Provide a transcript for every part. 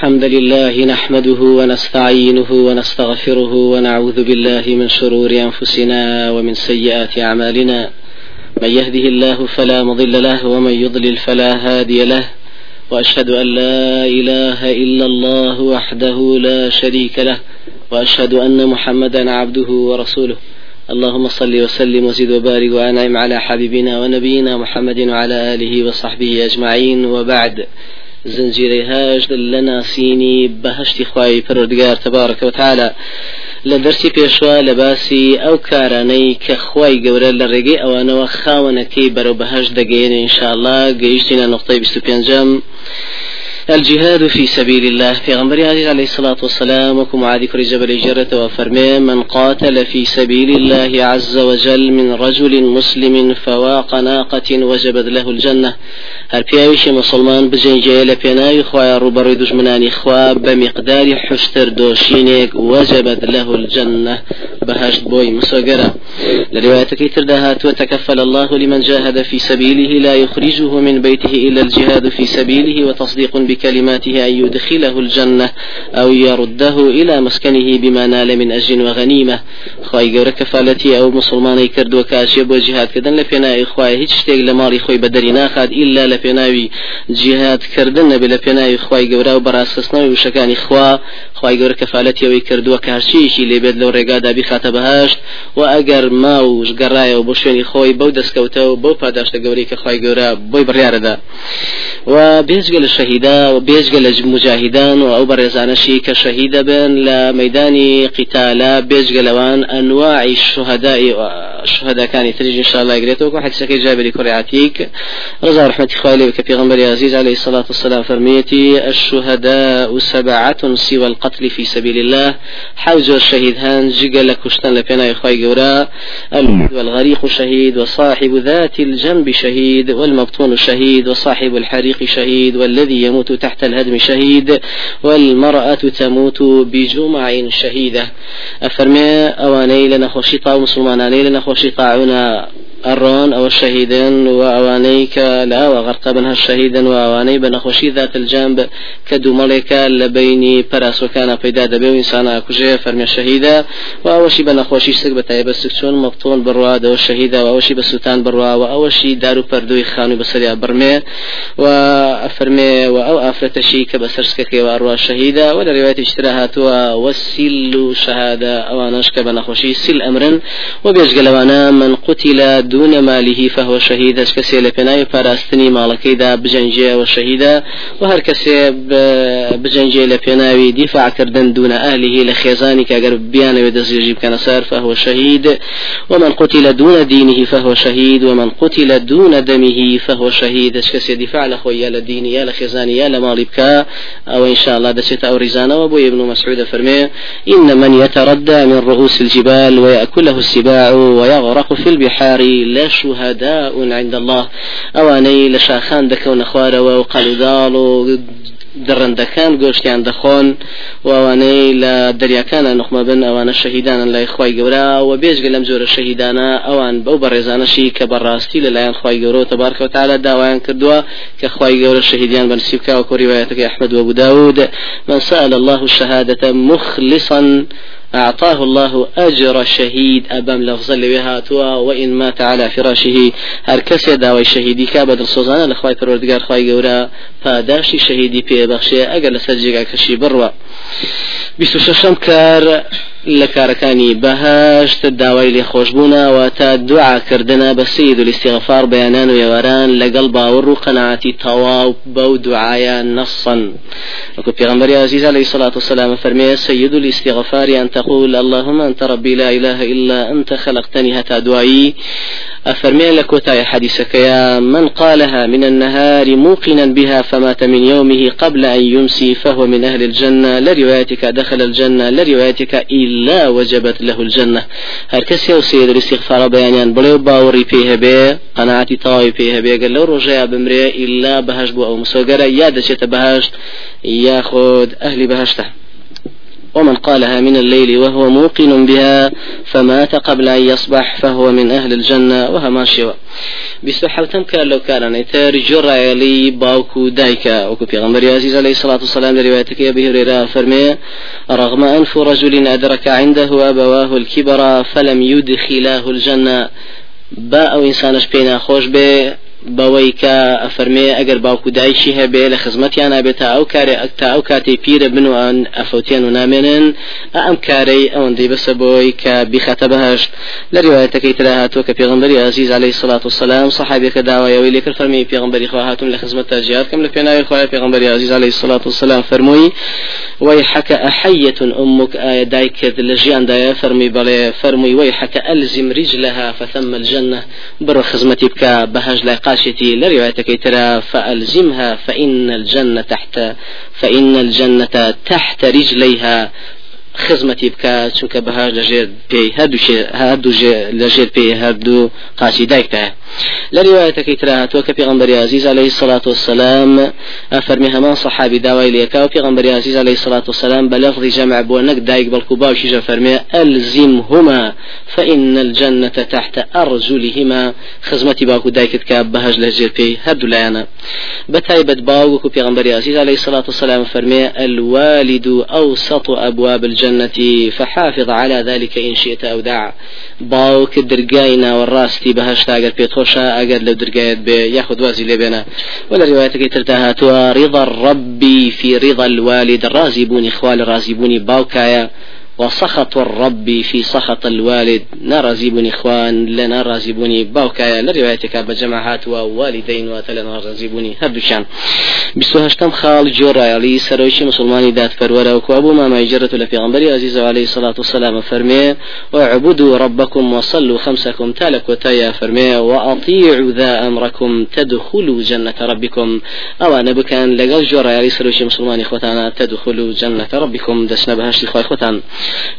الحمد لله نحمده ونستعينه ونستغفره ونعوذ بالله من شرور أنفسنا ومن سيئات أعمالنا. من يهده الله فلا مضل له ومن يضلل فلا هادي له. وأشهد أن لا إله إلا الله وحده لا شريك له. وأشهد أن محمدا عبده ورسوله. اللهم صل وسلم وزد وبارك وأنعم على حبيبنا ونبينا محمد وعلى آله وصحبه أجمعين. وبعد زنجيري هاج لنا سيني بهشتي خواي پروردگار تبارك وتعالى لە دەرسی پێشوا لە باسی ئەو کارانەی کە خی گەورە لە ڕێگەی ئەوانەوە خاوەنەکەی بەرەو بەهش دەگەێنێ انشاءله گەیشتینە نقطەی 25 الجهاد في سبيل الله. في غنبري عليه الصلاة والسلام وكم عادي كري جبل جرة وفرمي من قاتل في سبيل الله عز وجل من رجل مسلم فواق ناقة وجبت له الجنة. هر پیاویش مسلمان بجنجه لپناوی خواه روبروی دجمنانی خواه بمقدار حشتر دوشينيك وجبت له الجنة. بهشت بوي مسوغرا لروايتك تردهات وتكفل الله لمن جاهد في سبيله لا يخرجه من بيته إلا الجهاد في سبيله وتصديق بكلماته أن يدخله الجنة أو يرده إلى مسكنه بما نال من أجر وغنيمة. خواهي قورة كفالتي أو مسلماني كردو كاشيب وجهاد كدن لبناء خواهي هيج شتيق لماري خوي بدري ناخد إلا لبناوي جهاد كردن بلبناء خواهي قورة وبراسسناوي وشكاني خوا. خواهي قورة كفالتي أو كردو كاشيشي لبيد لو رقادا بخاتە بەهشت و ئەگەر ما و گەڕایەوە بۆ شوێنی خۆی بەو دەستکەوتە و بەو پاداشتە گەوری کە خی گەورە بۆی بڕیارەدا. و بێژگە لە شەهیدا و بێژگە لە مجاهدان و ئەو بەڕێزانەشی کە شەهیدە بن لە مەدانی قیتالا بێژگە لەوان ئەنواعی شهدائی شهداکانی تریژ انشاءالله يقريتوك. حديثك جابر كورياتيك رضا رحمة خوالي كفي غنبري عزيز عليه الصلاة والسلام فرميتي الشهداء سبعة سوى القتل في سبيل الله. حوج الشهيد هان جيجا لكشتن لبينا إخوائي قورا. والغريق شهيد وصاحب ذات الجنب شهيد والمبطون شهيد وصاحب الحريق شهيد والذي يموت تحت الهدم شهيد والمرأة تموت بجمع شهيدة. أفرمي أواني لنا خشيطة ومسلماناني لنا خشيطة عنا الرون أو الشهيدين وأوانيك لا وغرق بنها الشهيدا وأواني بنخوشي ذات الجنب كدو ملكا لبيني براس وكان بيدا دبي إنسان أكوجي فرمي الشهيدة وأوشي بنخوشي سك بتايب السكتون مبطون بروا دو الشهيدة وأوشي بسوتان بروا وأوشي دارو بردوي خانو بسريع برمي وأفرمي وأو أفرتشي كبسرسكك وأروا الشهيدة ولا رواية اشتراهات والسل شهادة أوانش كبنخوشي سل أمرا وبيجقلوانا من قتل دون ماله فهو شهيد اش كسي لبناي باراستني مالكي دا بجنجي وشهيدا وهر كسي بجنجي لبناوي دفاع كردن دون اهله لخيزاني كاگر بيان ودز يجيب كان صار فهو شهيد ومن قتل دون دينه فهو شهيد ومن قتل دون دمه فهو شهيد اش كسي دفاع لدين يا لخيزاني يا لمالي بكا أو ان شاء الله دشت أو رزانه وابو ابن مسعود فرمي إن من يتردى من رؤوس الجبال ويأكله السباع ويغرق في البحار لشهداء عند الله. ئەوانەی لە شاخان دەکەونە خوارەوە و گۆشتیان دەخۆن و ئەوانەی لە دەریاکانە نخمە بن ئەوانە شەهیدانن لای خی گەورە و بێژگە لەم جۆرە شەهیدانە ئەوان بەو بەڕێزانەشی کە بەڕاستی لەلایەن خی گەورە تبارکەوتالە داوایان کردووە کە خی گەورە شەهیدیان بەنسیبکە و کۆریوایەتەکە ئەحمد وەبوو داود من سأل الله الشهادة مخلصا أعطاه الله أجر شهيد أبام لفظ لوهاتوا وإن مات على فراشه هركس داوي شهيدي كابد الصوزانة لخواي پروردگار خواي قورا پاداشي شهيدي پي بخشي أقل سجيقا كشي بروا. بيسو ششم كار لە کارەکانی بەهشت داوای لێ خۆشببوونەوە تا دوعاکردنە بە سید و لیستیغفار بەیانان و ێواران لەگەڵ باوەڕ و قەنعاتی تەواو بەو دوعاە نەسن پیغمبر عزيز عليه الصلاة والسلام فرمي سيد الاستغفار أن تقول اللهم أنت ربي لا إله إلا أنت خلقتني هتا دعائي أفرمي لك وتاي حديثك يا من قالها من النهار موقنا بها فمات من يومه قبل أن يمسي فهو من أهل الجنة. لروايتك دخل الجنة لروايتك إلا وجبت له الجنة. هركس يو سيد الاستغفار بيانيان بلو باوري فيها بي قناعتي طاوي فيها بي قال لو رجع بمري إلا بهجبو أو مسوغرة يا دشت بهجت ياخذ أهل بهجته ومن قالها من الليل وهو موقن بها فمات قبل أن يصبح فهو من أهل الجنة وهما شوى. بيستو حوتم كان لو كان نتار جرى لي باوكو دايكا. وكو غمر عزيز عليه الصلاة والسلام لروايتك يا هريرة فرمي رغم أنف رجل أدرك عنده أبواه الكبر فلم يدخلاه الجنة. باء إنسانش بينا خوش به بەوەی کە ئەفەرمێ ئەگەر باوکو دایشی هەبێ لە خزمەتیان نابێت تا ئەو کارێ تا ئەو کاتی پیرە بنوان ئەفوتیان و نامێنن ئەم کارەی ئەوەندەی بەسە بۆی کە بیخەتە بەهشت لە ریواەتەکەی ترا کە پێغمبەری عزیز عليه الصلاة والسلام صحابێکە داوایەوەی لێکرد فەرمی پێغمبەری خوا هاتم لە خزمەت جیاد کەم لە پێناوی خوای پێغمبەری عزیز عليه الصلاة والسلام فەرمووی ويحك أحية أمك آية دايكد لجيان دايا فرمي بلي فرمي ويحك ألزم رجلها فثم الجنة. بر خزمتي بك بهج لا قاشتي لروايتك ترى فألزمها فإن الجنة تحت فإن الجنة تحت رجليها. خزمەتی بکە چونکە بەهار لەژێر پێی هەردوو لەژێر پێی هەردوو قاچی دایکتە ریواەتەکەی تراتوە کە پێغمبەری عزیز عليه الصلاة والسلام. فەرمی هەمان صحابی داوای لێکا و پێغمبەری عزیز عليه الصلاة والسلام. بلفظ جمع بۆ نەک دایک بەڵکو باوشیژە فەرمێ ئەلزیمهما فإن الجنة تحت أرجلهما. خزمتي باكو دايكت كاب بهج لهجير بي هردو لايانا بتايبت باوكو بيغمبري عزيز عليه الصلاة والسلام فرمي الوالد أوسط أبواب الجنة فحافظ على ذلك إن شئت أو دع. باوك درقاينا والراستي بهش تاقر بيتوشا أقر لو درقايت بي ياخد وازي لبنا ولا روايتك ترتاها رضا الرب في رضا الوالد الرازبون إخوال الرازبون باوكايا وسخط الرب في سخط الوالد. نرزيبني إخوان لنا رازبني باوكايا لروايتك بجماعات ووالدين وتلنا رازبني هردوشان. بسوهشتم خال جورا علي سرويش مسلماني دات فرورا وكوابو ما ما يجرت لفي عزيز عليه الصلاة والسلام فرمي. واعبدوا ربكم وصلوا خمسكم تالك وتايا فرمي. وأطيعوا ذا أمركم تدخلوا جنة ربكم. أو أنا بكان لقل جورا علي سرويش مسلماني خوتانا تدخلوا جنة ربكم. دسنا بهشتي خوي خوتان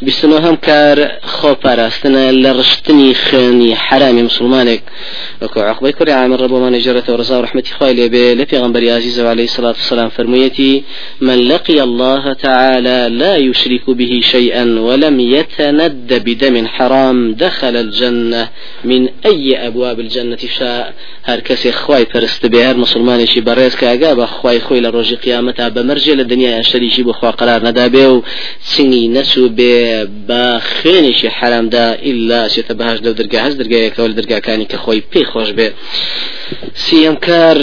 بیستنەوە هەم کار خۆپاراستنە لە ڕشتنی خوێنی حرامی مسلمانێک. وەکو عقبەی کوری عامر ڕبوومانی جرەتەوە ڕزا و ڕحمەتی خوای لێبێ لە پێغمبەری عزیزە عليه الصلاة والسلام فرموویەتی من لقي الله تعالى لا يشرك به شيئا ولم يتند بدم حرام دخل الجنة من أي أبواب الجنة شاء. هر کسی خوای پرست به هر مسلمانشی برز که اگه با خوای خوی لروج قیامت به مرجع لدنیا اشتریشی بخوا قرار ندابه و سنگی نسو به با خێنێکی حرامدا ئللا چێتە بەهاش لەو دەرگا هەز دەرگایەکەەوە لە دەرگاکانی کە خۆی پێی خۆش بێ. سیەمکار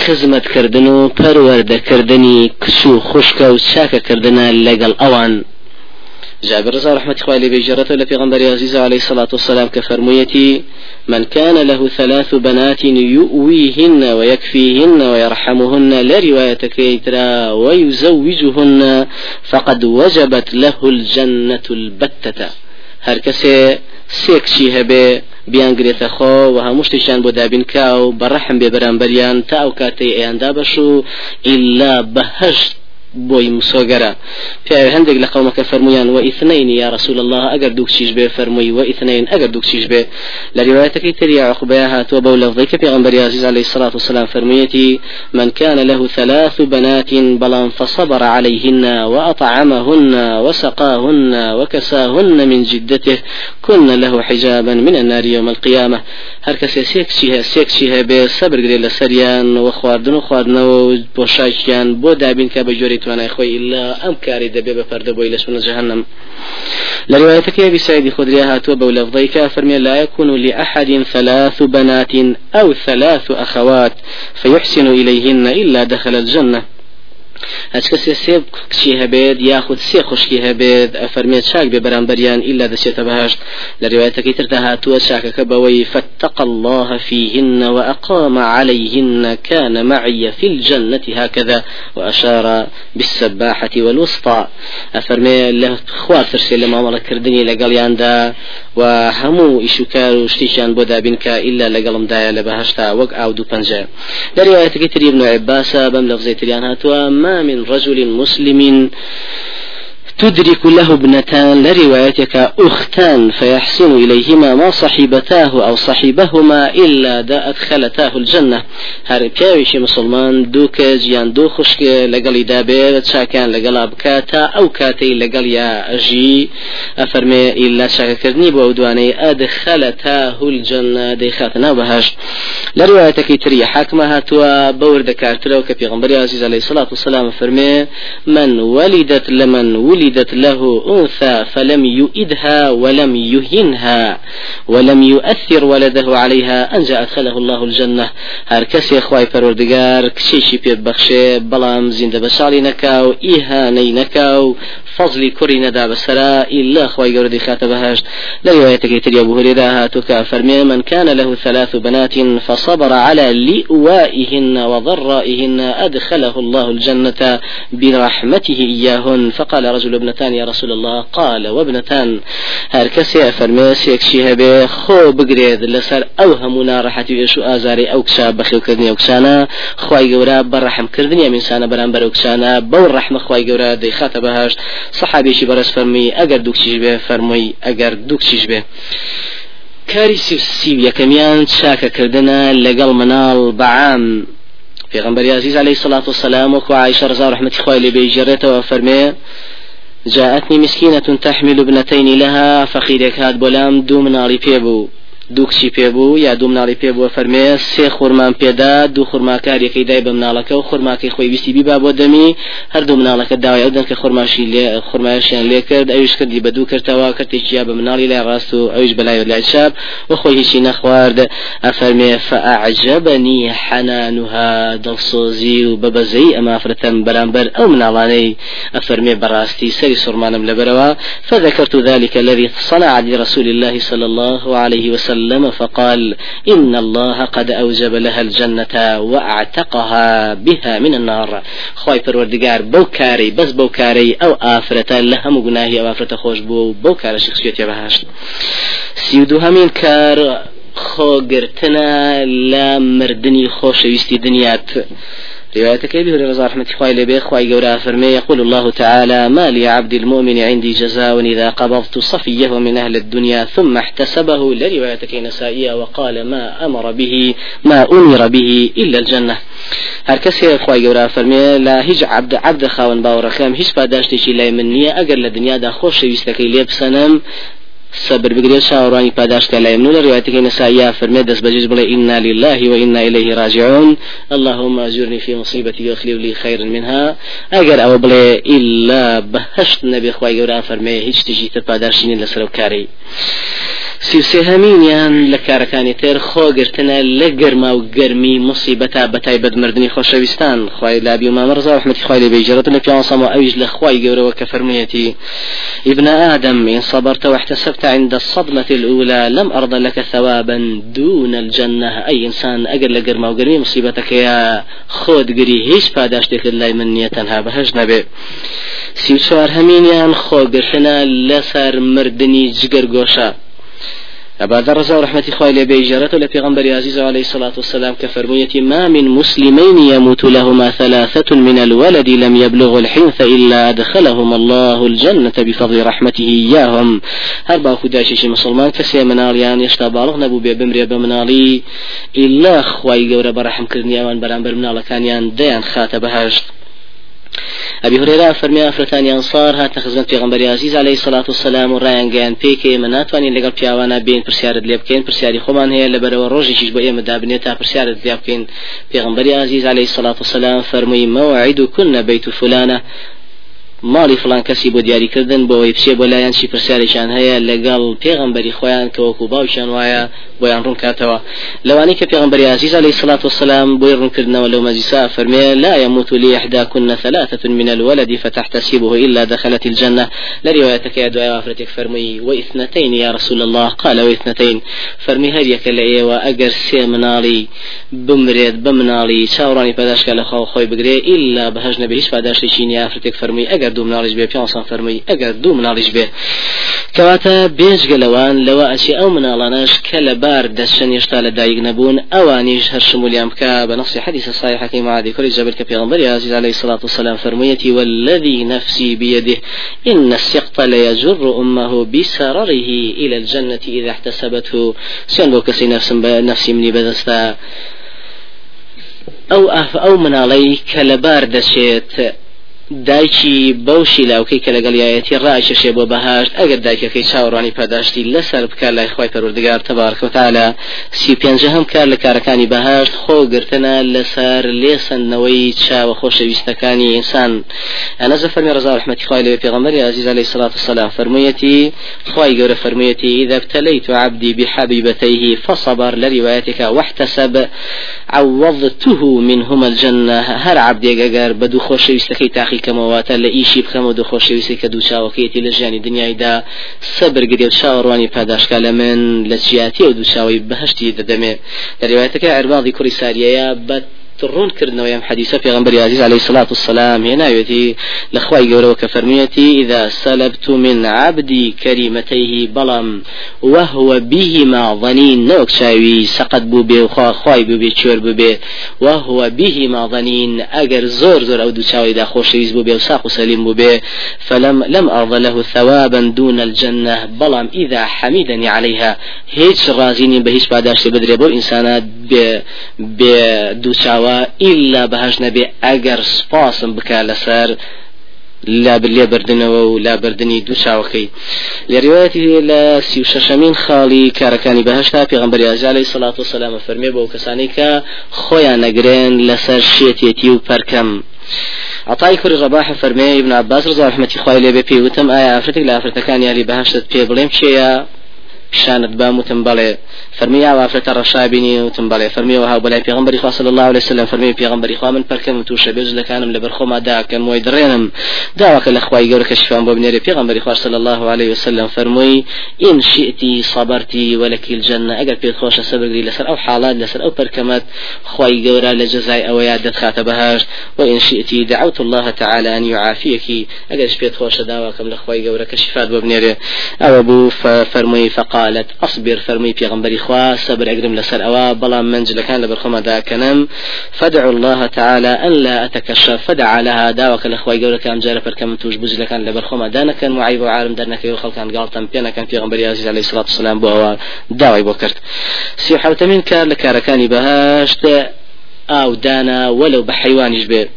خزمەتکردن و پەروەردەکردنی کچ و خوشکە و چاکەکردنە لەگەڵ ئەوان. جابر رضا رحمة الله عليه بجرته لبيغمبر عزيز عليه الصلاة والسلام كفرميتي من كان له ثلاث بنات يؤويهن ويكفيهن ويرحمهن لا رواية كيترا ويزوجهن فقد وجبت له الجنة البتة. هر كسي سێکشی هەبێ بیانگرێتە خۆ و هەمووشتیشان بۆ دابینکا و بەڕەحم بێ بەرامبەریان تا ئەو کاتەی ئەیاندا بەش و ئللا بۆی مسۆگەرە پیاوی هەندێک لە قومەکە فەرمویان و ئیثنین یا رسول الله ئەگەر دووکشیش بێ فەرمووی و ئیثنین ئەگەر دووکشیش بێ. لە ریواەتەکەی تری عقبەیە هاتووە بەو عزیز عليه الصلاة والسلام فرميتي من كان له ثلاث بنات بلان فصبر عليهن وأطعمهن وسقاهن وكساهن من جدته. كن له حجابا من النار يوم القيامة. هر کسی سێکشیه سێکشیه بێ سەبر گرێ لە سەریان و خواردن و خواردنەوە بۆ شاشیان بۆ دابین کە بە توانای خۆی إلا أم كاري دەبێ بە پەردە بۆی لە سونە جهنم لە روايتك أبي سعيد خدري هاتوا بو فرمي لا يكون لأحد ثلاث بنات أو ثلاث أخوات فيحسن إليهن إلا دخل الجنة. هەچ کەسێ سێ کچی هەبێت یاخود سێ خوشکی هەبێت ئەفەرمێت چاک بێ بەرامبەریان ئیلا دەچێتە بەهشت لە ڕواەتەکەی تردا هاتووە چاکەکە بەوەی فاتق الله فيهن وأقام عليهن كان معي في الجنة هكذا وأشار بالسباحة والوسطى أفرمي له خوار ترسي لما عمل كردني لقليان دا وهمو إشكار وشتيشان بودا بنك إلا لقلم دايا لبهشتا وق أو دو بنجا لرواية تري ابن عباس بم لفظي تريان هاتوا ما من رجل مسلم تدرك له ابنتان لروايتك أختان فيحسن إليهما ما صحبتاه أو صحبهما إلا دا أدخلتاه الجنة. هر پیاویشی مسلمان دوو کەس یان دوو خوشکێ لەگەڵی دابێت چاکیان لەگەڵا بکاتە ئەو کاتەی لەگەڵ یا ئەژی ئەفەرمێ ئیلا چاکەکردنی بۆ ئەو دوانەی ئەدخەلەتاه الجنة دەیخاتە ناو بەهشت لە روایەتەکەی تری حاکمە هاتووە عزیز عليه الصلاة والسلام فەرمێ من ولدت لمن ولدت له أنثى فلم يؤدها ولم يهنها ولم يؤثر ولده عليها. أنجا أدخله الله الجنة. هر كسي خواي پروردگار کچێکی پێت بەخشێ بەڵام زیندە بەساڵی نەکاو ئیهانەی نەکاو فەزلی کوڕی نەدا بەسرا إلا خواي گەوردی خاتە بەهشت لا روايتك تري أبو هريرة هاتوك فرمي من كان له ثلاث بنات فصبر على لئوائهن وضرائهن أدخله الله الجنة برحمته إياهن فقال رجل ابنتان يا رسول الله قال وابنتان هر كسي فرمي سيكشي هبه خو بقريد لسر أوهمنا راحتي يشو آزاري أو كشا بخيو كردني أو كشانا خواي قورا برحم كردني من سانا بران برو كشانا بور رحمة خواي قورا خاتبهاش صحابي شي برس فرمي أجر دوكشيش به فرمي أجر دوكشيش به کاری سی یەکەمیان چاکەکردنە لەگەڵ مناڵ بەعام. پێغمبەر عزیز عليه الصلاة والسلام وكو عائشة رضا رحمة خواه لبيجرته وفرمي جاءتني مسكينة تحمل ابنتين لها فخيرك هاد بولام دو مناڵی پێبوو دوو کچی پێبوو یا دوو مناڵی پێبووە فەرمێ سێ خورمان پێدا دوو خورماکاریەکەی دای بە مناڵەکە و خورماکەی خۆی ویستی بیبا بۆ دەمی. هەردوو مناڵەکە داوای ئەودەن کە خورماشی لێ خورمایشیان لێ کرد ئەوش کردی بە دوو کردەوە کردێکیا بە مناڵی لای ڕاست و ئەوش بەلای لای چاپ. و خۆی هیچی نەخوارد. ئەفەرمێ فأعجبني حنانها دڵسۆزی و بەبەزەی ئەمافرەتەن بەرامبەر ئەو مناڵانەی. ئەفەرمێ بەڕاستی سەری سوڕمانم لەبەرەوە. فذكرت ذلك الذي صنع لرسول الله صلى الله عليه وسلم وسلم فقال إن الله قد أوجب لها الجنة وأعتقها بها من النار. خواي پروردگار بوكاري بس بوكاري أو آفرة لها مقناهي أو آفرة خوش بو بوكار شخصيتي بهاش سيودو همين كار خۆگرتنە لە مردنی خۆشەویستی دنیات. روايتك أبي هريرة رحمة الله لبي خواي جورا فرمي. يقول الله تعالى ما لي عبد المؤمن عندي جزاء إذا قبضت صفيه من أهل الدنيا ثم احتسبه. لروايتك نسائية وقال ما أمر به ما أمر به إلا الجنة. هر کسی خوای گەورە فەرمێ لا هیچ عبد عبد خاون باوەڕەکەم هیچ پاداشتێکی لای من نییە ئەگەر لە دنیادا خۆشەویستەکەی لێ بسەنم سبر بقريت شاوراني باداش كلا يمنون روايتك نسائية فرمي دس بجيز بلي إنا لله وإنا إليه راجعون. اللهم أجرني في مصيبتي واخلف لي خيرا منها. أجر أو بلي إلا بهشت نبي خواي قورا فرمي هيج تجي تباداشين لسرو كاري سیوسێهەمینیان لە کارەکانی تر خۆگرتنە لە گەرما و گەرمی مصیبەتا بەتایبەت مردنی خۆشەویستان. خی لابی و مامەڕزا رحمەتی خی لە بێژرەت لە پیانسەمە ئەویش لە خی گەورەوە کە فەرموویەتی ابن آدم إن صبرت واحتسبت عند الصدمة الأولى لم أرض لك ثوابا دون الجنة. أي إنسان أجر لقرما وقرمي مصيبتك يا خود قري؟ هيش پاداشتك الله من نيتنها بهج نبي. سيو چوار همينيان خو قرتنا لسر مردني جگر گوشا أبا ذر رضا رحمة خوالي بيجرته لبيغمبر عزيز عليه الصلاة والسلام كفرمية ما من مسلمين يموت لهما ثلاثة من الولد لم يبلغ الحنث إلا أدخلهم الله الجنة بفضل رحمته إياهم. هربا خداشي مسلمان كسي مناليان يشتا بالغ نبو بمري بمنالي إلا خواي قورة برحم كرنيا وان برامبر منالا كان يان ديان خاتبهاشت أبي هريرة فرمي أفرتان أنصار هات خزمت في غنبري عزيز عليه الصلاة والسلام ورايان جان بيكي مناتواني لقل بياوانا بين برسيارة ليبكين برسياري خمان هي لبرو روجي شيش بأي مدابنيتا برسيارة ليبكين في غنبري عزيز عليه الصلاة والسلام فرمي موعد كن بيت فلانة. ماڵی فلان کەسی بۆ دیاریکردن بۆەوەی پسێ بۆ لایەن چی پرسیارێکیان هەیە لەگەڵ پێغمبەری خۆیان کە وەکو باوشیان وایە بۆیان ڕوون کاتەوە لەوانەی کە پێغمبەری عزیز عليه الصلاة والسلام بۆی ڕوونکردنەوە لەو مەجلیسا فەرمێ لا يموت لي إحداكن ثلاثة من الولد فتحتسبه إلا دخلت الجنة. لروايتك يا دعاء أفرتك فرمي وإثنتين يا رسول الله. قال وإثنتين. فرمي هريك لأيه وأجر سي منالي بمريد بمنالي شاوراني پاداش لە خۆ خۆی بگرێ إلا بەهژ نەبێ هیچ نیە ئافرەتێک فەرمی ئەگەر دوو مناڵیش بێ پێسان فەرمووی ئەگەر دوو مناڵیش بێ. کەواتە بێژگە لەوان لەوە ئەچی ئەو مناڵانش کە لە بار دەستشن هێشتا لە دایک نەبوون ئەوانیش هەر شمولیان بکە بە نفسی حديث صحيح حكيم عادي كل جبل كبيغمبر عزيز عليه الصلاة والسلام فرميتي والذي نفسي بيده إن السقط ليجر أمه بسرره إلى الجنة إذا احتسبته. سيان بوكسي نفس نفسي مني بدستا أو أف أو من علي كلبار دشيت دایکی بەوشی لاوکەی کە لەگەڵ یایەتی ڕاشەشێ بۆ بەهاشت ئەگەر دایکەکەی چاوەڕوانی پاداشتی لەسەر بکە لای خی پەروردگار تەبارکەوتالە سی پێنجە هەم کار لە کارەکانی بەهاشت خۆ گرتنە لەسەر لێسەندنەوەی چاوە خۆشەویستەکانی ئینسان. ئەنە زەفەرمی ڕزا رحمەتی خی لێ پێغەمبەری عزیز عليه الصلاة والسلام فرميتي خی گەورە فرميتي إذا ابتليت عبدي بحبيبتيه فصبر لروايتك واحتسب عوضته منهما الجنة هر عبدي أجر بدو خۆشەویستەکەی تاخی تاقی کەمەواتە لە ئیشی بخەمە دو خۆشەویستی کە دووچاوەکەیەتی لە ژیانی دنیایدا سەبر گرێ و چاوەڕوانی پاداشکا لە من لە جیاتی و دووچاوی بەهشتی دەدەمێ. دەریوایەتەکە ئەرباڵی کوڕی ساریەیە بە تڕون کردنەوە یم حدیثە پێغمبەری عزیز عليه الصلاة والسلام. هێناوێتی لەخوای گەورەوە کە فەرمیەتی إذا سلبت من عبدي كريمتيه بلم وهو بهما ظنين. نوك شاوي سقط بو بي وخوا خواي بو بي چور بو بي وهو بهما ظنين. أجر زور زور أو دو شاوي دا خوشويز بو بي وساق سليم بو بي فلم لم أرض له ثوابا دون الجنة. بلم إذا حميدني عليها. هيج رازيني بهيش بعداش بدري بو إنسانات بدو شاوي ئیلا بەهش نەبێ ئەگەر سپاسم بکە لەسەر لا لێ بردنەوە و لا بردننی دوو چاوەکەی. لە ڕواەتی لە سی شەشەمین خاڵی کارەکانی بەهشتا پێغمبەری ئازالەی سەڵات و سەلامە فەرمێ بۆ کەسانی کە خۆیان نەگرێن لەسەر شێتێتی و پەرکەم. عطای کوری ڕباح فەرمێ ابن عباس رضا رحمەتی خوای لێ بێ پێوتم ئایا ئافرەتێک لە ئافرەتەکانی یاری بەهشتت پێ بڵێم چێە پیشانت باموتم بەڵێ فرمي وافرة الرشابيني وتم بلي فرمي وها بلاي پیغمبري خوا صلى الله عليه وسلم. فرمي پیغمبري خوا من پرکم تو شبيز لكانم لبرخوما دا كم ويدرينم داوك الاخوي يقول كشفان بابنيري پیغمبري خوا صلى الله عليه وسلم فرمي ان شئتي صبرتي ولك الجنة. اگر بيت خوش صبر لسر أو حالات لسر أو بركمت خوي قورا لجزاي أو يادت خاتبهاش وان شئتي دعوت الله تعالى ان يعافيك اگر بيت خوش داوكم الاخوي يقول كشفان بابنيري أو ابو فرمي فقالت أصبر فرمي پیغمبري خوا صبر أقرم لسر أوا بلا منزل كان لبرخما دا كنم فدعوا الله تعالى أن لا أتكشف. فدعا لها داوك الأخوة لك أمجار فركم توج بوز لكان لبرخما دانا كان معيب وعالم درنك يوخل كان قالتم بينا كان في غنبري عزيز عليه الصلاة والسلام بوا داوي بوكرت سيو حوتمين كار لكاركاني بهاشت أو دانا ولو بحيوانيش به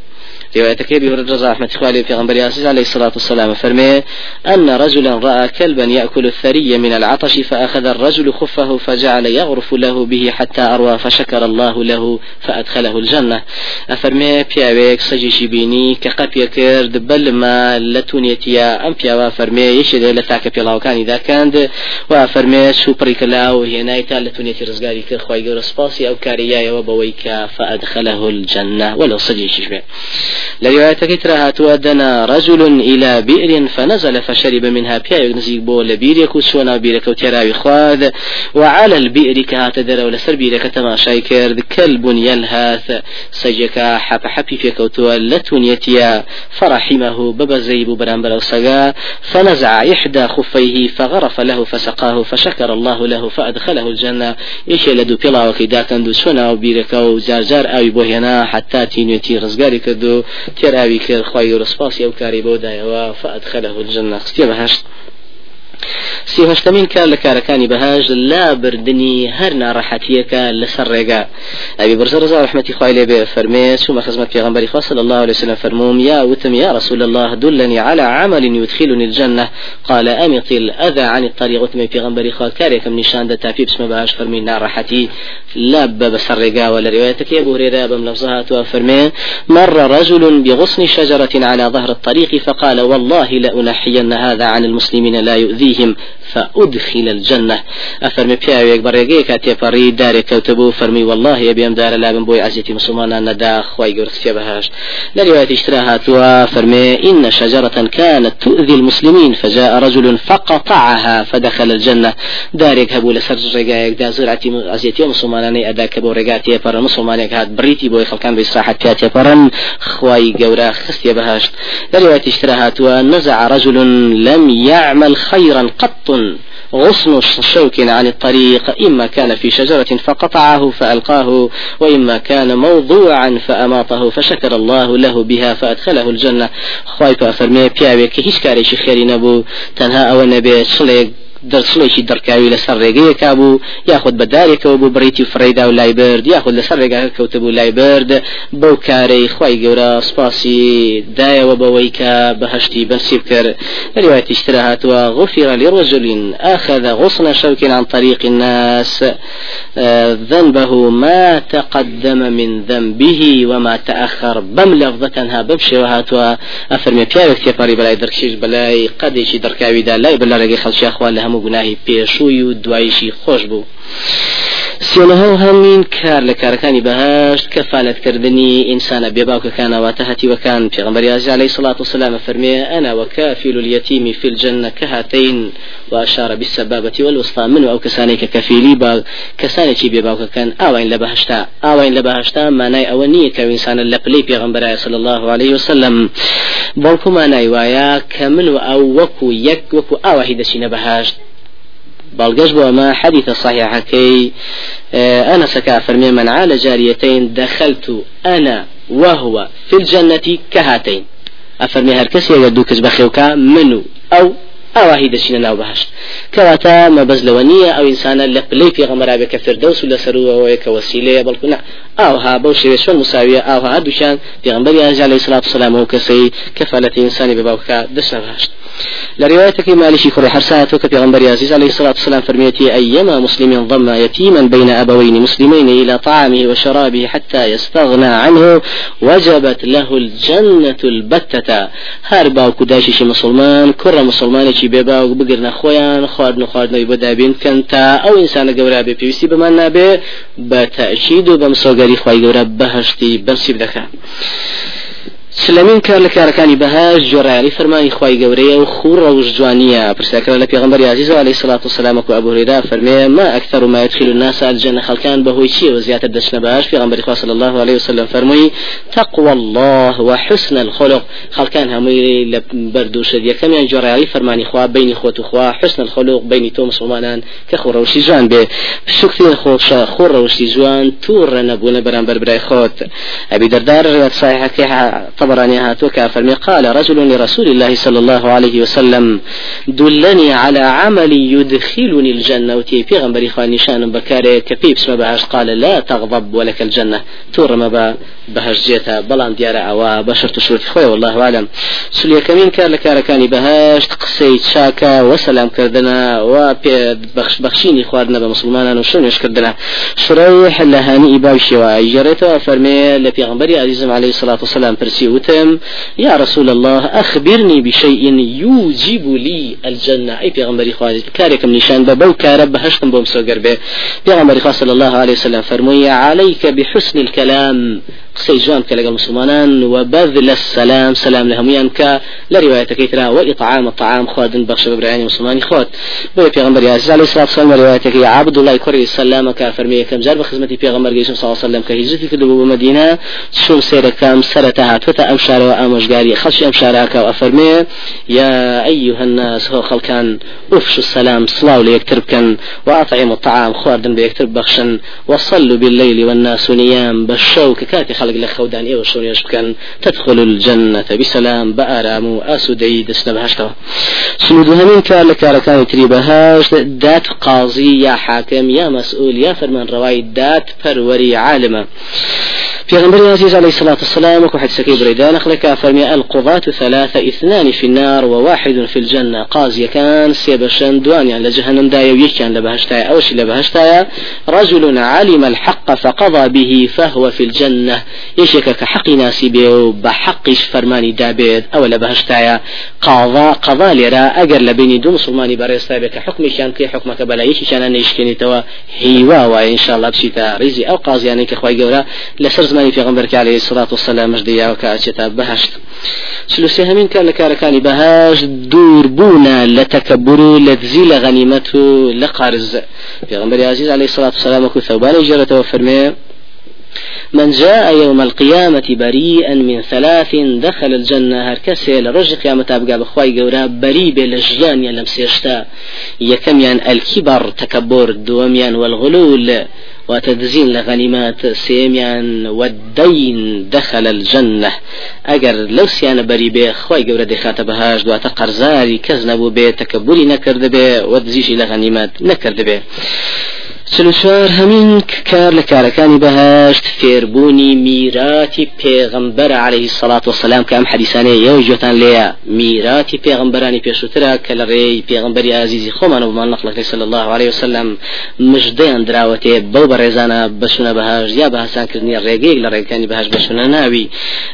روايتك أبي هريرة رحمة الله في غنبري عليه الصلاة والسلام فرمي أن رجلا رأى كلبا يأكل الثري من العطش فأخذ الرجل خفه فجعل يغرف له به حتى أروى فشكر الله له فأدخله الجنة. أفرمي بياويك سجيشي بيني كقب يكرد بل ما لتونيتيا أم بياوا. فرمي يشد لتاك بيلاو كان إذا كان وأفرمي سوبري كلاو هنايتا لتونيتي رزقاري جور سباسي أو كاريا وبويك فأدخله الجنة. ولو سجيشي بيه لروايتك ترى هاتوا رجل إلى بئر فنزل فشرب منها بيا نزيق بو لبير يكو سونا بيرك وتراوي خواد وعلى البئر كهات در ولا سر بيرك تماشاي كرد. كلب يلهاث سجكا حب حبي في كوتوا لتونيتيا فرحمه بابا زيب برامبر سقا فنزع إحدى خفيه فغرف له فسقاه. فشكر الله له فأدخله الجنة. إيش لدو بلا وكيدا كان دو سونا وبيرك وزارزار أوي بوهنا حتى تينيتي رزقاري كدو تێراوی کرد خی گەورەسپاسی ئەو کاری بۆ دایەوە خستێ بەهشت سی هەشتمین کار لە کارەکانی بەهاش لا بردننی هەر ناڕەحەتیەکە لەسەر ڕێگا. ئەبی برزە ڕزا رحمەتی خوای لێ بێ فەرمێ چوومە خزمەت پێغمبەری خوا صلى الله عليه وسلم فرموم يا وتم يا رسول الله دلني على عمل يدخلني الجنة. قال أمط الأذى عن الطريق. وتم بيغمبري خوا كاريكم نشان دا تابي بسم بهاش فرمي ناڕەحەتی. لا بسر ولا روايتك يا أبو هريرة بم لفظها فرمي مر رجل بغصن شجرة على ظهر الطريق فقال والله لأنحين هذا عن المسلمين لا يؤذي فيهم فأدخل الجنة. أفرمي بياويك بريقي كاتي فري داري كوتبو فرمي والله يبي أم دار لابن بوي عزيتي مسلمان ندا خواي قرس بهاش. لرواية اشتراها فرمي إن شجرة كانت تؤذي المسلمين فجاء رجل فقطعها فدخل الجنة. دارك هبو لسر رقايك دا زرعتي عزيتي مسلمان أداك بو رقاتي فرن. مسلمان هات بريتي بوي خلقان بإصراحة كاتي فرن. خواي قورا خستي بهاش. لرواية اشتراها نزع رجل لم يعمل خيرا قط غصن شوك عن الطريق إما كان في شجرة فقطعه فألقاه وإما كان موضوعا فأماطه فشكر الله له بها فأدخله الجنة. خوايف أفرمي بياوي هيش كاري خيري نبو. تنها أو النبي شليك دەرسڵێکی دەرکاوی لەسەر ڕێگەیەکا بوو یاخود بە دارێکەوە بوو بڕیتی فڕێدا و لای برد یاخود لەسەر ڕێگاکە کەوتە بوو لای برد بەو کارەی خی گەورە سپاسی دایەوە بەوەی کە بەهشتی بەرسیب کرد اشترى هاتوا. غفر لرجل أخذ غصن شوك عن طريق الناس. ذنبه ما تقدم من ذنبه وما تأخر. بم لفظتها بمشي وهاتوا أفرمي بياوك تيباري بلاي دركشيش بلاي قديشي دركاوي دا لاي بلا رقي خلشي أخوان لها هەموو گوناهی پێشووی و دوایشی خۆش بوو. سێنەها هەمین کار لە کارەکانی بەهشت کەفالەتکردنی ئینسانە بێباوکەکانەوەتە هەتیوەکان پێغمبەری عزیز عليه الصلاة والسلام فەرمێ أنا وكافل اليتيم في الجنة كهاتين وأشار بالسبابة والوسطى من أو كساني ككفيلي با كساني كي بيباوكا كان آوين لبهشتا آوين لبهشتا ما ناي أولنية كإنسان لبلي بيغمبر صلى الله عليه وسلم. بلكو ما ناي وايا كمن أو وكو يك وكو آوهي دشين بهشت بلغش بو ما حديث صحيح كي أنا سكا فرمي من عال جاريتين دخلت أنا وهو في الجنة كهاتين. أفرمي هركسي يقدو كز بخيوكا منو أو ئاواهی دەچینە ناو بەهش کەواتە مەبەز لەوە نییە ئەو ئینسانە لە پلەی پێغەمەرا بێ کە فردەوس و لەسەرەوەی کە وسیلەیە بەڵکونا ئاوها بەو شێوێ چۆن مساویە ئاوها هەردووشان پێغەمبەری ئاژا لەی سلات سلام و کەسەی کەفالەتی ئینسانی بە باوکە دەشە بەهشت لروايتك مالشي كوري حرسات كبيغمبر عزيز عليه الصلاة والسلام فرميتي أيما مسلم ضم يتيما بين أبوين مسلمين إلى طعامه وشرابه حتى يستغنى عنه وجبت له الجنة البتة. هربا وكداشي مسلمان كر مسلمان شتێکی بێ باوک بگرنە خۆیان خواردن خواردنەوەی بەدابین کەن تا ئەو ئینسانە گەورە بێ پێویستی بەمان نابێ بە تەشید و بەم سۆگەری خی گەورە بەهشتی بەرسی بدەکە. بهشتي بمسي بدكا سلمين كان لكاركاني بها جراري فرماني خواي قوريه وخور روش جوانية برساكرا لبيغمبر عزيز عليه الصلاة والسلام وابو هريرة فرمي ما أكثر ما يدخل الناس الجنة خلقان بهوي شيء وزيادة دشنا باش في غنبر صلى الله عليه وسلم فرمي تقوى الله وحسن الخلق. خلقان همي لبردو شدية كم يعني جراري فرماني خوا بيني خوت خوا حسن الخلق بيني تو مسلمان كخور روشي جوان به شكتين خوش خور روشي جوان تور نبونا برانبر براي خوت أبي دردار رواية صحيحة كيها طبراني هاتوك فرمي قال رجل لرسول الله صلى الله عليه وسلم دلني على عمل يدخلني الجنة. وتي في غنبر إخوان نشان بكاري كبيبس ما بعش قال لا تغضب ولك الجنة. تور ما بهش جيتا بلان ديار أوا بشر تشوت خوي والله أعلم. سليا كمين كان لكاركاني بهاش تقسيت شاكا وسلام كردنا وبخش بخشيني خواردنا بمسلمان وشون يش كردنا؟ شريح لهاني إباوشي وأجرته فرمي لبي غنبري عزيزم عليه الصلاة والسلام برسي وتم يا رسول الله أخبرني بشيء يوجب لي الجنة. أي بيغمبري خوازي كاركم نشان ببو كارب بهشتم بوم سوغر به. بيغمبري صلى الله عليه وسلم فرمي عليك بحسن الكلام. قسەی جوان کە لەگەڵ مسلمانان و بەذل السلام سلام لە هەمویان کە لە ریواەتەکەی ترا و ئطعام الطعام خواردن بەخش بەبرانی مسلمانی خۆت بۆ پێغمبەر الصلاة والسلام ریواەتەکەی عبد الله کوڕی سلام کە فەرمی یەکەم جار بە خزمەتی پێغمبەر گەیشتم صلی الله عليه وسلم کە هیجرەتی کردبوو بۆ مدینە چوم سێرەکەم سەرەتا هاتوتە ئەم شارەوە ئامۆژگاری خەڵکی ئەم شارەکە و ئەفەرمێ يا أيها الناس هو خلقان أفشوا السلام صلاة ليكتر بكن وأطعموا الطعام خواردن بيكتر بخشن وصلوا بالليل والناس نيام بالشوك كاتي خلق لخودان إيوه شوريش بكن تدخل الجنة بسلام بآرام أسودي دسنا بهشتوا سنود همين كان لكاركان تري بهاش دات قاضي يا حاكم يا مسؤول يا فرمان رواي دات فروري عالمة في غنبري عزيز عليه الصلاة والسلام وكو حديث بريدان أخلك فرمي القضاة ثلاثة اثنان في النار وواحد في الجنة. قاضي كان سيبشان دوان يعني لجهنم دايا ويكيان لبهشتايا أوش لبهشتايا رجل علم الحق فقضى به فهو في الجنة. يشك كحق ناسي بيو بحقش فرماني دابيد أو لبهشتايا قضاء قضاء لرا أجر لبيني دو مسلماني بريستا بك حكم شان كي حكمك بلا يشي شان نيشكني توا هيوا وإن شاء الله بشيتا ريزي أو قاضي يعني كخواي جورا لسر زماني في غنبرك عليه الصلاة والسلام مجديا وكاتشتا بهشت. شلو سهمين كان لكاركاني بهاش دور بونا لتكبر لتزيل غنيمته لقارز في غنبري عزيز عليه الصلاة والسلام وكو ثوبان جرته وفرميه من جاء يوم القيامة بريئا من ثلاث دخل الجنة هركسي لرج قيامة أبقى بخواي قورا بريء بلجيان يلم سيشتا يكم الكبر تكبر دوميان والغلول. وتدزين لغنيمات سيميان والدين دخل الجنة. أجر لو سيانا بري بي خواي قورا دخات بهاش دوات قرزاري كزنبو بي تكبري نكرد بي ودزيش لغنيمات نكرد بي. سلوسوار همين كار لكاركاني بهاشت فيربوني ميراتي پیغمبر عليه الصلاة والسلام كام حديثاني يو جوتان ليا ميراتي پیغمبراني پیشوترا كالري پیغمبري عزيزي خومان ومان نقلك صلى الله عليه وسلم مجدين دراوتي بو برزانا بشنا بهاش يا بهسان كرني الرقيق لرقيقاني بهاش بشنا ناوي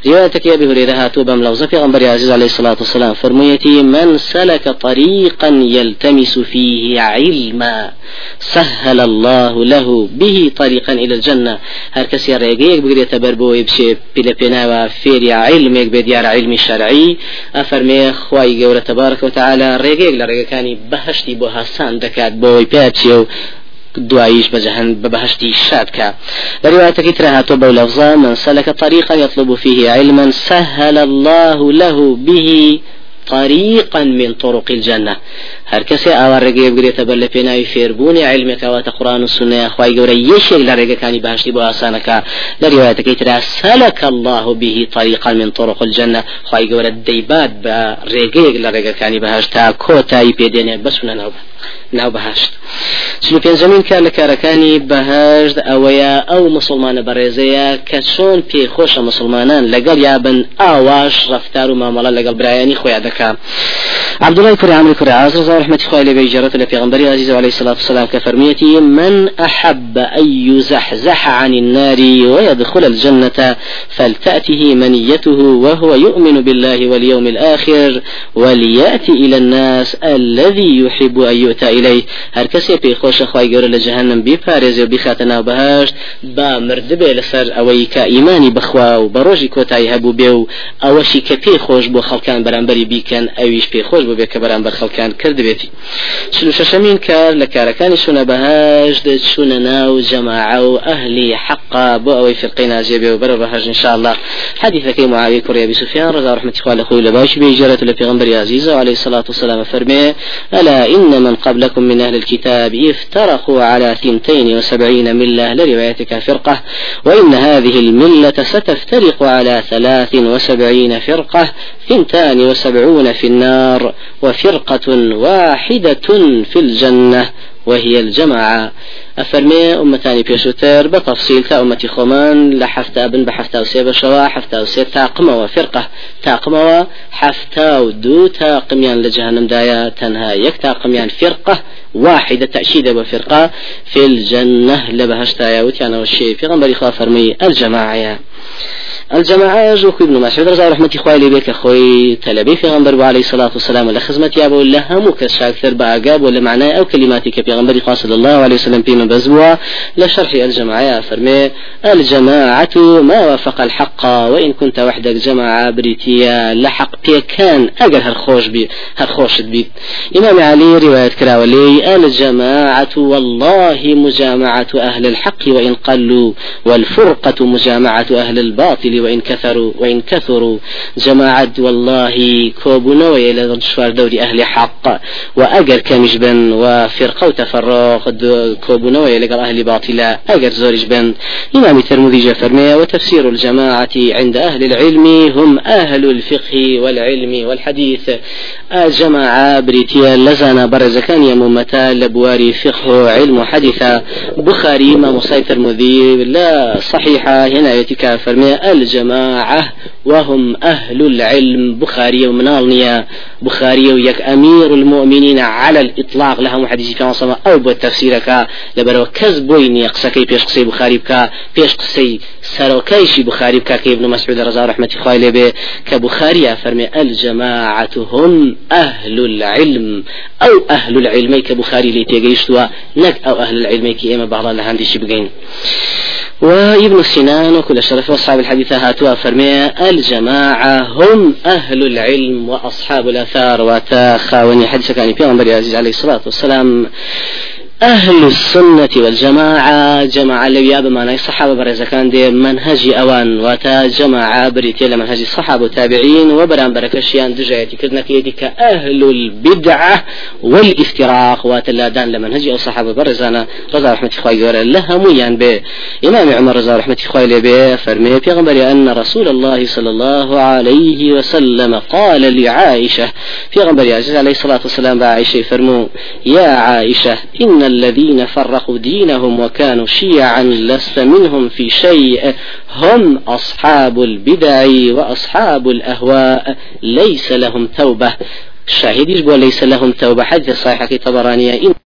روايتك يا بهريرة هاتو بملوزة پیغمبري عزيز عليه الصلاة والسلام فرميتي من سلك طريقا يلتمس فيه علما سهل الله له به طريقا إلى الجنة. هر كسي ريقيك بقرية بربو يبشي بلا بناوة فيري علمك بديار علمي شرعي أفرمي خواي قولة تبارك وتعالى ريقيك لريقكاني بهشتي بوها سان دكات بوي باتشيو دوایش بجهن ببهشتي شادك روايتك ترى هاتو بولفظا من سلك طريقا يطلب فيه علما سهل الله له به طريقا من طرق الجنة. هر کسی ئاوا ڕێگەی بگرێتە بەر لە پێناوی فێربوونی علمێکەوەتە قڕان و سنەیە خی گەورە یەشێک لە ڕێگەکانی باشی بۆ ئاسانەکە لە ریواەتەکەی ترا سەلك الله به طريقا من طرق الجنة خی گەورە دەیبات بە ڕێگەیەک لە ڕێگەکانی بەهشت تا کۆتایی پێدێنێ بەسونە ناو ناو بەهشت چلو پێنجەمین کار لە کارەکانی بەهشت ئەوەیە ئەو مسلمانە بەڕێزەیە کە چۆن پێخۆشە مسلمانان لەگەڵ یابن ئاواش ڕفتار و مامەڵە لەگەڵ برایانی خۆیان دەکا عبد الله كري عمرو كري عازر رحمة الله بيجرة في غنبري عزيز عليه الصلاة والسلام كفرميتي من أحب أن يزحزح عن النار ويدخل الجنة فلتأته منيته وهو يؤمن بالله واليوم الآخر وليأتي إلى الناس الذي يحب أن يؤتى إليه. هر كسي في خوش أخوي جور لجهنم ببارز وبخاتنا وبهاشت با مردبه لسر أويك إيماني بخوا وبروجي كوتاي هبو بيو أوشي كبي خوش بو خلقان برانبري بيكن أويش بي خوش بو بيك برانبر خلقان كرد شنو ششمين كار لكاركاني شنو بهاج شنو ناو جماعة وأهلي حقا بو أوي فرقين جيبي وبر بهاج إن شاء الله حديثك معاوية كوريا أبي سفيان رضا رحمة الله أخوي لباش بيجرة لبيغمبر عزيزة عليه الصلاة والسلام فرمي ألا إن من قبلكم من أهل الكتاب افترقوا على ثنتين وسبعين ملة لروايتك فرقة وإن هذه الملة ستفترق على ثلاث وسبعين فرقة. ثنتان وسبعون في النار وفرقة واحدة في الجنة وهي الجماعة. أفرمي أمتاني بيشوتر بتفصيل تا أمتي خمان لحفتا بن بحفتا وسيب شوا حفتا وسيب تاقمة وفرقة. تاقمة حفتا ودو تاقميان لجهنم دايا تنها يك تاقميان فرقة واحدة تأشيد وفرقة في الجنة لبهشتا يا وتيانا والشيء في غنبري فرمي الجماعة. الجماعة جو ابن مسعود رضي رحمة إخوائي بك خوي تلبي في غنبر عليه الصلاة والسلام ولا خزمة يا أبو الله هم كشاكثر بأعقاب ولا معناه أو كلماتك في غنبر صلى الله عليه وسلم بما بزوا لشرح الجماعة فرمي الجماعة ما وافق الحق وإن كنت وحدك جماعة بريتيا لحق كان أجر هالخوش بي هالخوش بي إمام علي رواية كراولي الجماعة والله مجامعة أهل الحق وإن قلوا والفرقة مجامعة أهل الباطل. الباطل وإن كثروا وإن كثروا جماعة والله كوبنا إلى شوار دوري أهل حق. وأجر كمجبن وفرقة وتفرق كوبنا إلى أهل باطل أجر زورج بن إمام الترمذي فرمي وتفسير الجماعة عند أهل العلم هم أهل الفقه والعلم والحديث. جماعة بريتيا لزانا برز كان يمومتا لبواري فقه علم حديث بخاري ما مصيف المذيب لا صحيحة هنا يتكا فرمي الجماعة وهم أهل العلم. بخاري ومنالنيا بخاري ويك أمير المؤمنين على الإطلاق لها حديث كما صمى أو بتفسيرك لبرو كذبوين يقسكي بيش قصي بخاري بكا بيش قصي سروكيشي بخاري بكا كي ابن مسعود رضا رحمة خوالي به كبخاري فرمي الجماعة هم أهل العلم أو أهل العلم كبخاري اللي تيجيشتوا نك أو أهل العلم كي إما بعض الله عندي بقين وابن سنان وكل شرف أصحاب الحديث هاتوا فرمي الجماعة هم أهل العلم وأصحاب الآثار وتخاوني حديث كان في عزيز عليه الصلاة والسلام أهل السنة والجماعة جماعة لو ما بمعنى الصحابة برز كان دي منهج أوان واتا جماعة بريتي منهج الصحابة والتابعين وبران بركشيان دجايتي كذنا كيدي كأهل البدعة والإفتراق واتلا دان لمنهج أو صحابة برزانا. رضا رحمة إخوائي ورا لها ميان به إمام عمر رضا رحمة إخوائي به فرمي في أن رسول الله صلى الله عليه وسلم قال لعائشة. في غنبري عليه الصلاة والسلام بعائشة فرمو يا عائشة إن الذين فرقوا دينهم وكانوا شيعا لست منهم في شيء. هم أصحاب البدع وأصحاب الأهواء. ليس لهم توبة. شاهد ليس لهم توبة. حدث صحيح طبرانية.